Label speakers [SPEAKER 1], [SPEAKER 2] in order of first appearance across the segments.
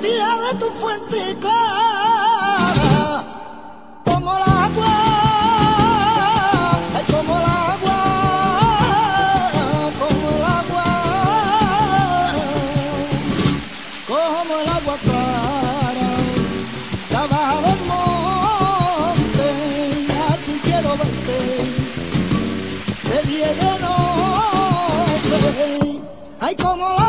[SPEAKER 1] manantía de tu fuente clara, como el agua, ay, como el agua, como el agua, como el agua clara, la baja del monte, así quiero verte, de día de noche, ay, como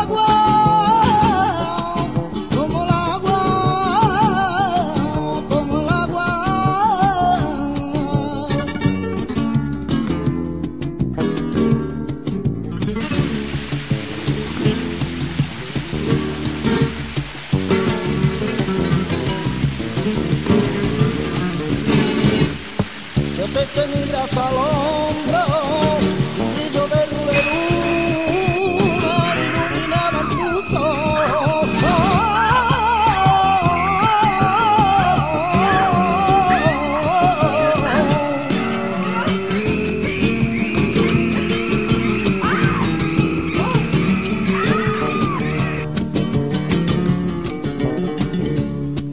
[SPEAKER 1] sé mi brazo al hombro, un brillo de luna iluminaban tus ojos.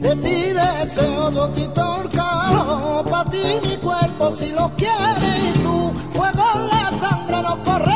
[SPEAKER 1] De ti deseo yo quito el calor, pa' ti mi cuerpo si lo quieres y tú, fuego la sangre nos corre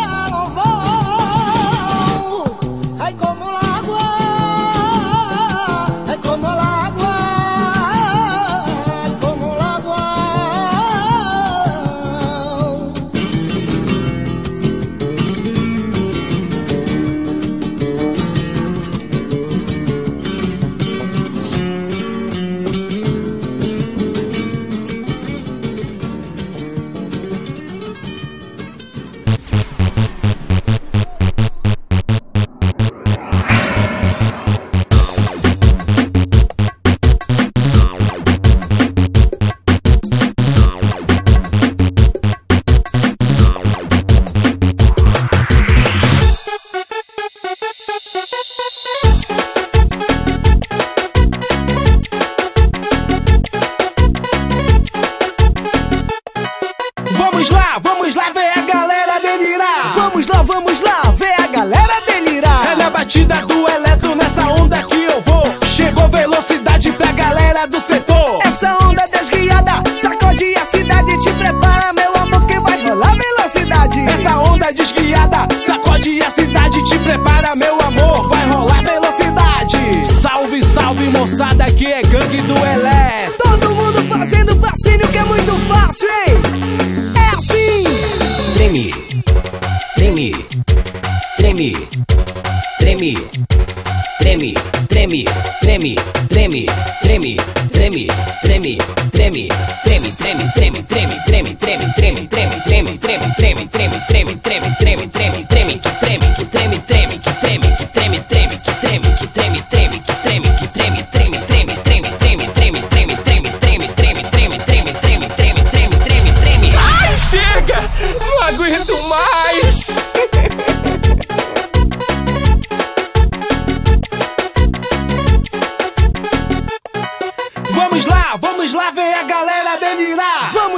[SPEAKER 2] Vamos lá, vamos lá ver a galera delirar.
[SPEAKER 3] Vamos lá, vamos lá, ver a galera delirar.
[SPEAKER 2] É na batida do eletro, nessa onda que eu vou. Chegou velocidade pra galera do setor.
[SPEAKER 3] Essa onda desguiada sacode a cidade. Te prepara, meu amor, que vai rolar velocidade.
[SPEAKER 2] Essa onda desguiada sacode a cidade. Te prepara, meu amor,
[SPEAKER 4] treme, treme, treme, treme, treme, treme, treme, treme, treme, treme, treme, treme, treme, treme, treme, treme,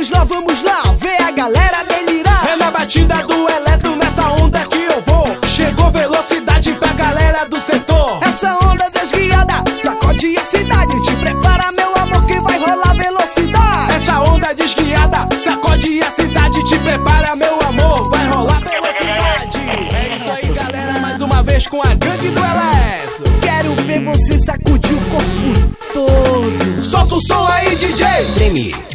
[SPEAKER 2] Vamos lá, vamos lá, ver a galera delirar. É na batida do eletro, nessa onda que eu vou. Chegou velocidade pra galera do setor.
[SPEAKER 3] Essa onda desguiada sacode a cidade. Te prepara, meu amor, que vai rolar velocidade.
[SPEAKER 2] Essa onda desguiada sacode a cidade. Te prepara, meu amor, vai rolar velocidade. É isso aí, galera, mais uma vez com a gangue do eletro.
[SPEAKER 3] Quero ver você sacudir o corpo todo.
[SPEAKER 2] Solta o som aí, DJ!
[SPEAKER 4] Treme, treme,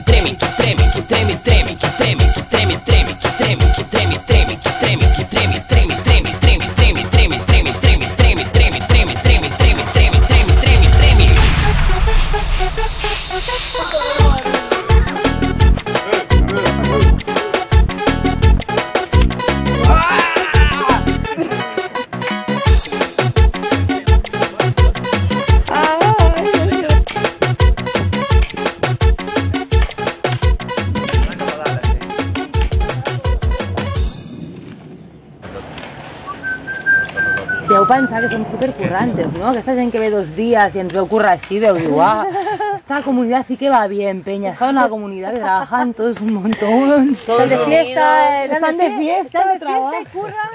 [SPEAKER 5] deu pensar que som supercurrantes, no? Aquesta gent que ve dos dies i ens veu currar així, deu dir, uah, esta comunidad sí que va bien, peña. Está en una comunidad que trabajan todos un montón.
[SPEAKER 6] Todos de fiesta,
[SPEAKER 5] Están de fiesta,
[SPEAKER 6] están de fiesta y curran.